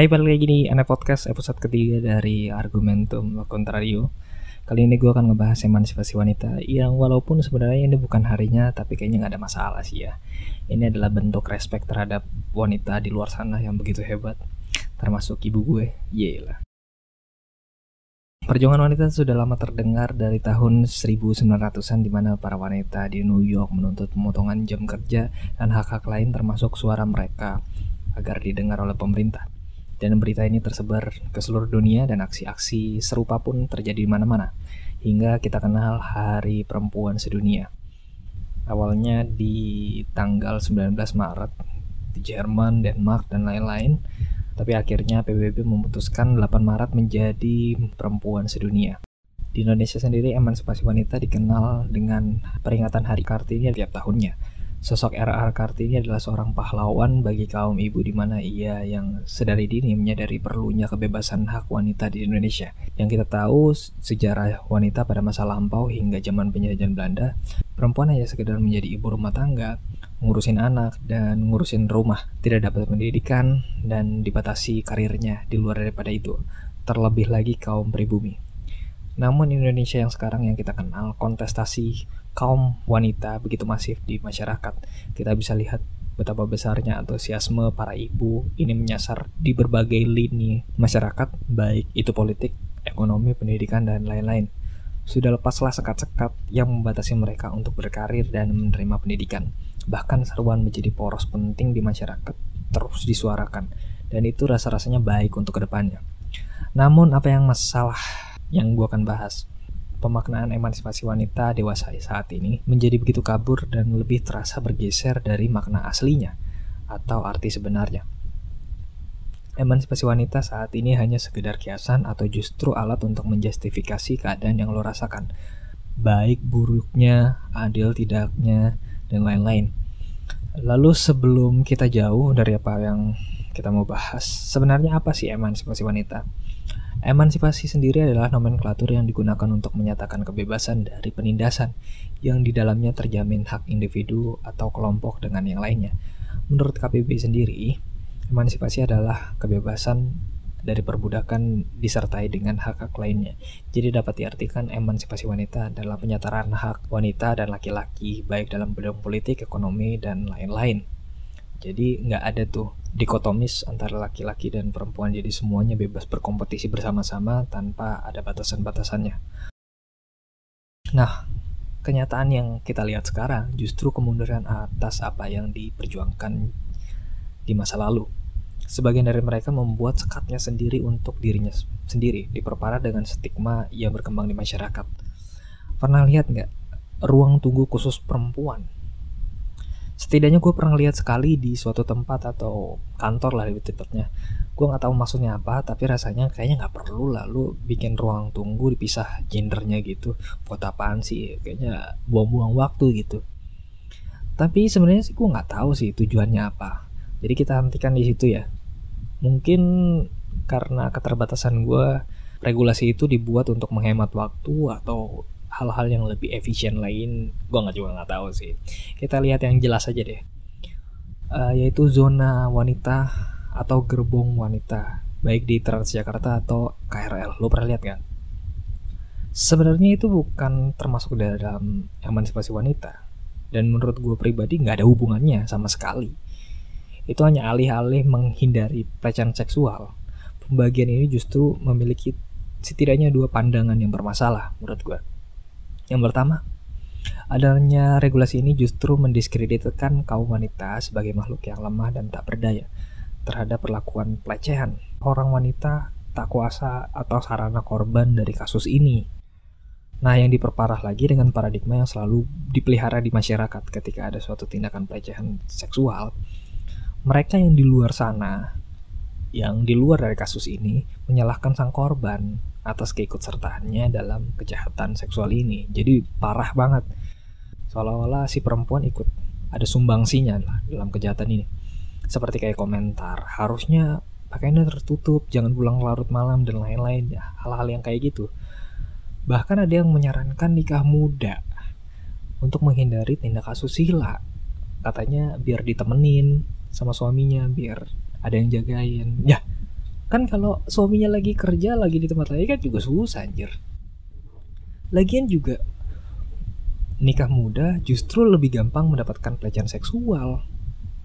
Hai balik lagi di Ane Podcast episode ketiga dari Argumentum Contrario. Kali ini gue akan ngebahas emansipasi wanita Yang walaupun sebenarnya ini bukan harinya Tapi kayaknya gak ada masalah sih ya. Ini adalah bentuk respect terhadap wanita di luar sana yang begitu hebat Termasuk ibu gue, yelah. Perjuangan wanita sudah lama terdengar dari tahun 1900-an di mana para wanita di New York menuntut pemotongan jam kerja dan hak-hak lain termasuk suara mereka agar didengar oleh pemerintah. Dan berita ini tersebar ke seluruh dunia dan aksi-aksi serupa pun terjadi di mana-mana. Hingga kita kenal Hari Perempuan Sedunia. Awalnya di tanggal 19 Maret di Jerman, Denmark, dan lain-lain. Tapi akhirnya PBB memutuskan 8 Maret menjadi Perempuan Sedunia. Di Indonesia sendiri emansipasi wanita dikenal dengan peringatan Hari Kartini tiap tahunnya Sosok R.R. Kartini adalah seorang pahlawan bagi kaum ibu di mana ia yang sedari dini menyadari perlunya kebebasan hak wanita di Indonesia. Yang kita tahu sejarah wanita pada masa lampau hingga zaman penjajahan Belanda, perempuan hanya sekedar menjadi ibu rumah tangga, ngurusin anak dan ngurusin rumah, tidak dapat pendidikan dan dibatasi karirnya di luar daripada itu. Terlebih lagi kaum pribumi. Namun Indonesia yang sekarang yang kita kenal kontestasi kaum wanita begitu masif di masyarakat. Kita bisa lihat betapa besarnya antusiasme para ibu ini menyasar di berbagai lini masyarakat, baik itu politik, ekonomi, pendidikan, dan lain-lain. Sudah lepaslah sekat-sekat yang membatasi mereka untuk berkarir dan menerima pendidikan. Bahkan seruan menjadi poros penting di masyarakat terus disuarakan, dan itu rasa-rasanya baik untuk ke depannya. Namun apa yang masalah yang gue akan bahas? Pemaknaan emansipasi wanita dewasa saat ini menjadi begitu kabur dan lebih terasa bergeser dari makna aslinya atau arti sebenarnya. Emansipasi wanita saat ini hanya sekedar kiasan atau justru alat untuk menjustifikasi keadaan yang lo rasakan. Baik buruknya, adil tidaknya, dan lain-lain. Lalu sebelum kita jauh dari apa yang kita mau bahas, sebenarnya apa sih emansipasi wanita? Emansipasi sendiri adalah nomenklatur yang digunakan untuk menyatakan kebebasan dari penindasan yang di dalamnya terjamin hak individu atau kelompok dengan yang lainnya. Menurut KPB sendiri, emansipasi adalah kebebasan dari perbudakan disertai dengan hak-hak lainnya. Jadi dapat diartikan emansipasi wanita adalah penyataan hak wanita dan laki-laki baik dalam bidang politik, ekonomi, dan lain-lain. Jadi nggak ada tuh dikotomis antara laki-laki dan perempuan jadi semuanya bebas berkompetisi bersama-sama tanpa ada batasan-batasannya. Nah, kenyataan yang kita lihat sekarang justru kemunduran atas apa yang diperjuangkan di masa lalu. Sebagian dari mereka membuat sekatnya sendiri untuk dirinya sendiri, diperparah dengan stigma yang berkembang di masyarakat. Pernah lihat nggak ruang tunggu khusus perempuan setidaknya gue pernah lihat sekali di suatu tempat atau kantor lah lebih tepatnya. Gue nggak tahu maksudnya apa tapi rasanya kayaknya nggak perlu lah lu bikin ruang tunggu dipisah gendernya gitu. Buat apaan sih? Kayaknya buang-buang waktu gitu. Tapi sebenarnya sih gue nggak tahu sih tujuannya apa. Jadi kita hentikan di situ ya. Mungkin karena keterbatasan gue regulasi itu dibuat untuk menghemat waktu atau hal-hal yang lebih efisien lain gue nggak juga nggak tahu sih. Kita lihat yang jelas aja deh. Uh, yaitu zona wanita atau gerbong wanita baik di Transjakarta atau KRL lo pernah lihat kan sebenarnya itu bukan termasuk dalam emansipasi wanita. Dan menurut gue pribadi nggak ada hubungannya sama sekali. Itu hanya alih-alih menghindari pelecehan seksual. Pembagian ini justru memiliki setidaknya dua pandangan yang bermasalah menurut gue yang pertama, adanya regulasi ini justru mendiskreditkan kaum wanita sebagai makhluk yang lemah dan tak berdaya terhadap perlakuan pelecehan. Orang wanita tak kuasa atau sarana korban dari kasus ini. Nah, yang diperparah lagi dengan paradigma yang selalu dipelihara di masyarakat ketika ada suatu tindakan pelecehan seksual. Mereka yang di luar sana, yang di luar dari kasus ini, menyalahkan sang korban atas keikutsertaannya dalam kejahatan seksual ini. Jadi parah banget. Seolah-olah si perempuan ikut ada sumbangsinya lah dalam kejahatan ini. Seperti kayak komentar, harusnya pakainya tertutup, jangan pulang larut malam dan lain-lain ya. Hal-hal yang kayak gitu. Bahkan ada yang menyarankan nikah muda untuk menghindari tindak asusila. Katanya biar ditemenin sama suaminya, biar ada yang jagain. Ya, kan kalau suaminya lagi kerja lagi di tempat lain kan juga susah anjir. Lagian juga nikah muda justru lebih gampang mendapatkan pelecehan seksual.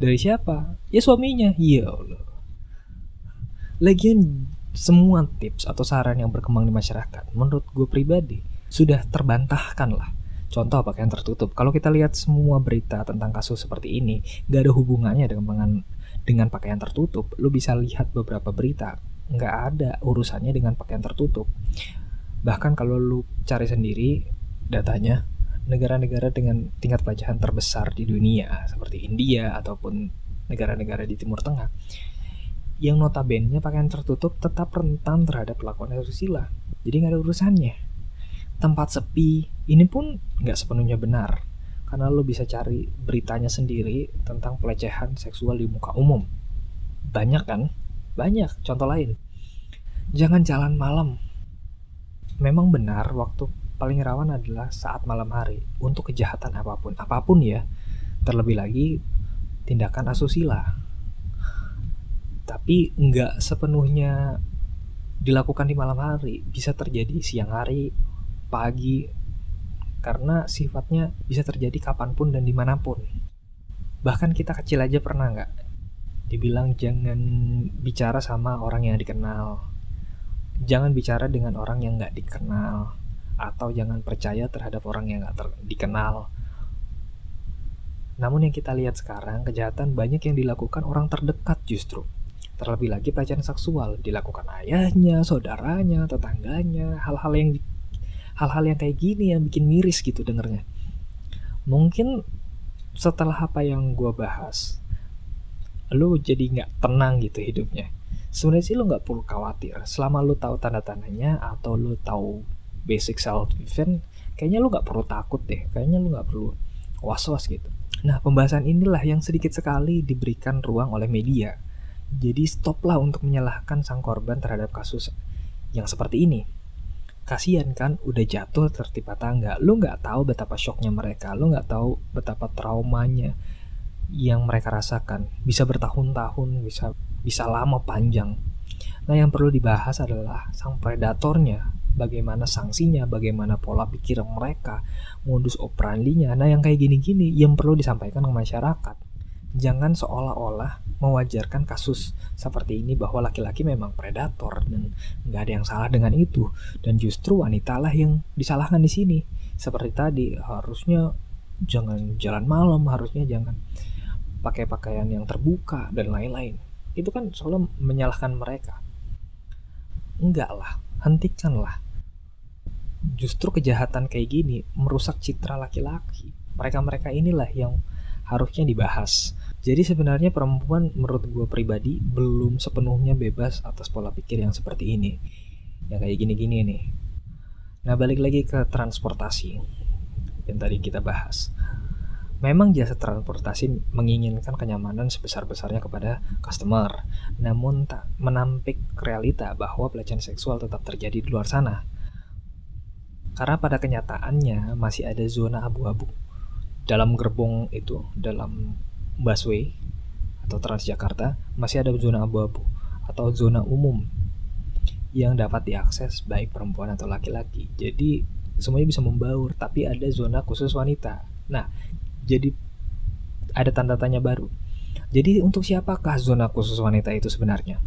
Dari siapa? Ya suaminya. Iya Allah. Lagian semua tips atau saran yang berkembang di masyarakat menurut gue pribadi sudah terbantahkan lah. Contoh pakaian tertutup. Kalau kita lihat semua berita tentang kasus seperti ini, gak ada hubungannya dengan dengan pakaian tertutup. Lu bisa lihat beberapa berita, nggak ada urusannya dengan pakaian tertutup. Bahkan kalau lu cari sendiri datanya, negara-negara dengan tingkat pelecehan terbesar di dunia seperti India ataupun negara-negara di Timur Tengah, yang notabene pakaian tertutup tetap rentan terhadap pelakuan asusila. Jadi nggak ada urusannya tempat sepi ini pun nggak sepenuhnya benar karena lo bisa cari beritanya sendiri tentang pelecehan seksual di muka umum. Banyak kan? Banyak contoh lain. Jangan jalan malam. Memang benar waktu paling rawan adalah saat malam hari. Untuk kejahatan apa pun apa pun ya. Terlebih lagi tindakan asusila. Tapi nggak sepenuhnya dilakukan di malam hari. Bisa terjadi siang hari pagi karena sifatnya bisa terjadi kapan pun dan di mana pun. Bahkan kita kecil aja pernah nggak dibilang jangan bicara sama orang yang dikenal. Jangan bicara dengan orang yang nggak dikenal atau jangan percaya terhadap orang yang nggak dikenal. Namun yang kita lihat sekarang kejahatan banyak yang dilakukan orang terdekat justru. Terlebih lagi pelecehan seksual dilakukan ayahnya, saudaranya, tetangganya, hal-hal yang hal-hal yang kayak gini yang bikin miris gitu dengernya. Mungkin setelah apa yang gue bahas lu jadi nggak tenang gitu hidupnya. Sebenarnya sih lu nggak perlu khawatir. Selama lu tahu tanda-tandanya atau lu tahu basic self defense kayaknya lu nggak perlu takut deh. Kayaknya lu nggak perlu was-was gitu. Nah pembahasan inilah yang sedikit sekali diberikan ruang oleh media. Jadi stoplah untuk menyalahkan sang korban terhadap kasus yang seperti ini kasihan kan udah jatuh tertimpa tangga. Lu nggak tahu betapa shocknya mereka lu nggak tahu betapa traumanya yang mereka rasakan. Bisa bertahun-tahun bisa bisa lama panjang. Nah yang perlu dibahas adalah sang predatornya bagaimana sanksinya bagaimana pola pikir mereka modus operandinya. Nah yang kayak gini-gini yang perlu disampaikan ke masyarakat jangan seolah-olah mewajarkan kasus seperti ini bahwa laki-laki memang predator dan nggak ada yang salah dengan itu. Dan justru wanita lah yang disalahkan di sini. Seperti tadi harusnya jangan jalan malam harusnya jangan pakai pakaian yang terbuka dan lain-lain. Itu kan selalu menyalahkan mereka. Enggak lah hentikanlah. Justru kejahatan kayak gini merusak citra laki-laki. Mereka-mereka inilah yang harusnya dibahas. Jadi sebenarnya perempuan menurut gue pribadi belum sepenuhnya bebas atas pola pikir yang seperti ini. Yang kayak gini-gini nih. Nah balik lagi ke transportasi yang tadi kita bahas. Memang jasa transportasi menginginkan kenyamanan sebesar-besarnya kepada customer, namun tak menampik realita bahwa pelecehan seksual tetap terjadi di luar sana. Karena pada kenyataannya masih ada zona abu-abu dalam gerbong itu dalam busway atau Transjakarta masih ada zona abu-abu atau zona umum yang dapat diakses baik perempuan atau laki-laki. Jadi semuanya bisa membaur, tapi ada zona khusus wanita. Nah, jadi ada tanda tanya baru. Jadi untuk siapakah zona khusus wanita itu sebenarnya?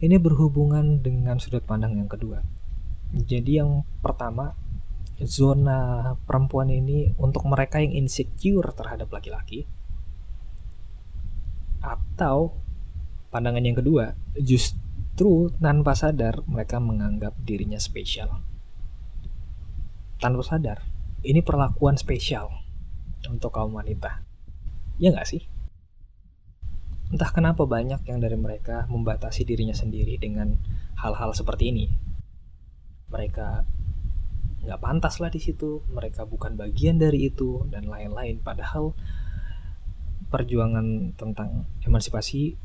Ini berhubungan dengan sudut pandang yang kedua. Jadi yang pertama zona perempuan ini untuk mereka yang insecure terhadap laki-laki. Atau pandangan yang kedua justru tanpa sadar mereka menganggap dirinya spesial. Tanpa sadar ini perlakuan spesial untuk kaum wanita. Ya nggak sih? Entah kenapa banyak yang dari mereka membatasi dirinya sendiri dengan hal-hal seperti ini. Mereka nggak pantas lah di situ. Mereka bukan bagian dari itu dan lain-lain. Padahal perjuangan tentang emansipasi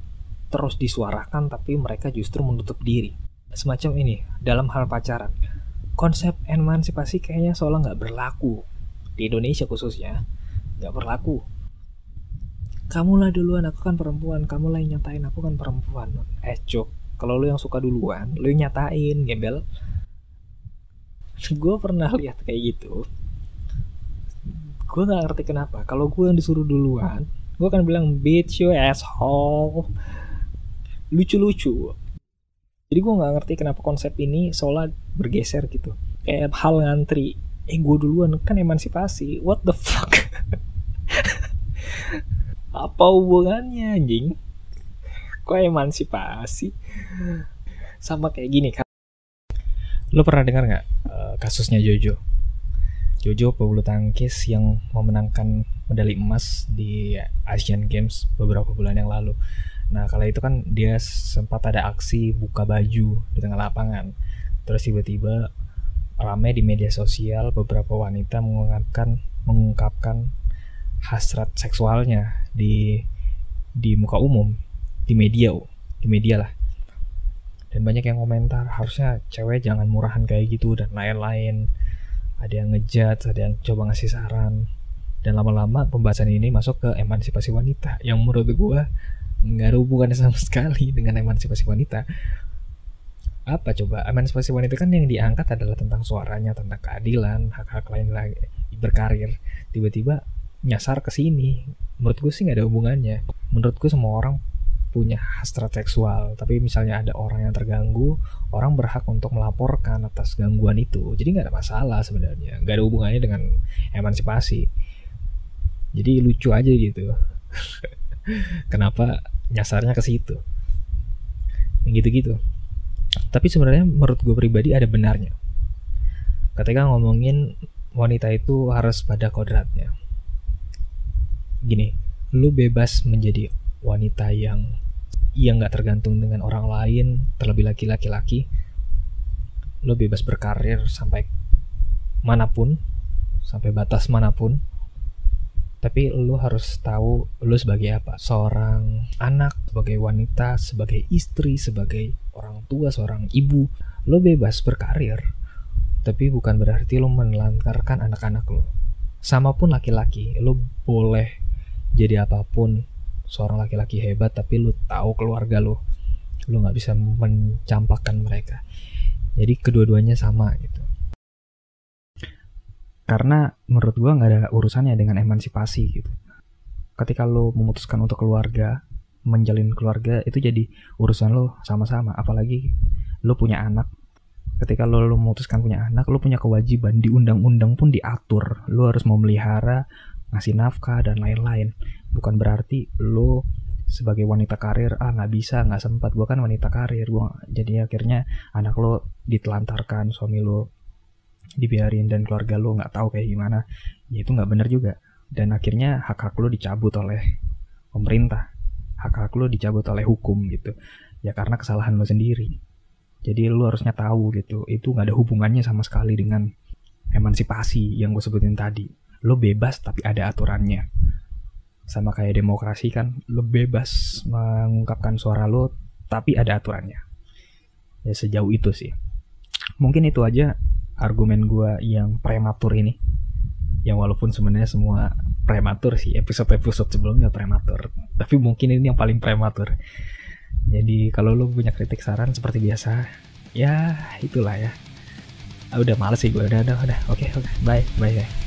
terus disuarakan tapi mereka justru menutup diri. Semacam ini dalam hal pacaran. Konsep emansipasi kayaknya seolah nggak berlaku. Di Indonesia khususnya nggak berlaku. Kamu lah duluan aku kan perempuan. Kamu lah yang nyatain aku kan perempuan. Eh cuk kalau lu yang suka duluan lu nyatain gembel gue pernah lihat kayak gitu. Gue nggak ngerti kenapa. Kalau gue yang disuruh duluan gue akan bilang bitch you asshole. Lucu-lucu. Jadi gue nggak ngerti kenapa konsep ini seolah bergeser gitu. Kayak hal ngantri. Eh gue duluan. Kan emansipasi. What the fuck? Apa hubungannya anjing? Kok emansipasi? Sama kayak gini kan lo pernah dengar nggak uh, kasusnya Jojo? Jojo pebulu tangkis yang memenangkan medali emas di Asian Games beberapa bulan yang lalu. Nah kala itu kan dia sempat ada aksi buka baju di tengah lapangan. Terus tiba-tiba rame di media sosial beberapa wanita mengungkapkan mengungkapkan hasrat seksualnya di di muka umum di media di media lah dan banyak yang komentar harusnya cewek jangan murahan kayak gitu dan lain-lain. Ada yang ngejat ada yang coba ngasih saran. Dan lama-lama pembahasan ini masuk ke emansipasi wanita yang menurut gue nggak ada hubungannya sama sekali dengan emansipasi wanita. Apa coba? Emansipasi wanita kan yang diangkat adalah tentang suaranya tentang keadilan hak-hak lain lagi berkarir. Tiba-tiba nyasar ke sini. Menurut gue sih nggak ada hubungannya. Menurut gue semua orang punya hasrat seksual tapi misalnya ada orang yang terganggu orang berhak untuk melaporkan atas gangguan itu. Jadi nggak ada masalah sebenarnya. Nggak ada hubungannya dengan emansipasi. Jadi lucu aja gitu. Kenapa nyasarnya ke situ? Gitu-gitu. Tapi sebenarnya menurut gue pribadi ada benarnya. Ketika ngomongin wanita itu harus pada kodratnya. Gini lu bebas menjadi wanita yang yang nggak tergantung dengan orang lain terlebih laki-laki laki lu bebas berkarir sampai mana pun sampai batas mana pun. Tapi lu harus tahu lu sebagai apa? Seorang anak sebagai wanita sebagai istri sebagai orang tua seorang ibu lu bebas berkarir. Tapi bukan berarti lu menelantarkan anak-anak lu sama pun laki-laki lu boleh jadi apa pun seorang laki-laki hebat tapi lu tahu keluarga lu lu nggak bisa mencampakkan mereka. Jadi kedua-duanya sama gitu. Karena menurut gua nggak ada urusannya dengan emansipasi gitu. Ketika lu memutuskan untuk keluarga menjalin keluarga itu jadi urusan lo sama-sama. Apalagi lo punya anak. Ketika lo, lo memutuskan punya anak lo punya kewajiban di undang-undang pun diatur. Lo harus memelihara ngasih nafkah dan lain-lain. Bukan berarti lo sebagai wanita karir ah nggak bisa nggak sempat gue kan wanita karir. Gue jadi akhirnya anak lo ditelantarkan suami lo dibiarin dan keluarga lo nggak tahu kayak gimana. Ya itu nggak bener juga. Dan akhirnya hak hak lo dicabut oleh pemerintah. Hak hak lo dicabut oleh hukum gitu. Ya karena kesalahan lo sendiri. Jadi lo harusnya tahu gitu. Itu nggak ada hubungannya sama sekali dengan emansipasi yang gue sebutin tadi lo bebas tapi ada aturannya. Sama kayak demokrasi kan lo bebas mengungkapkan suara lo tapi ada aturannya. Ya sejauh itu sih. Mungkin itu aja argumen gue yang prematur ini. Yang walaupun sebenarnya semua prematur sih episode-episode sebelumnya prematur. Tapi mungkin ini yang paling prematur. Jadi kalau lo punya kritik saran seperti biasa ya itulah ya. Ah, udah males sih gue udah udah udah. Oke okay, oke. Okay. bye bye, bye.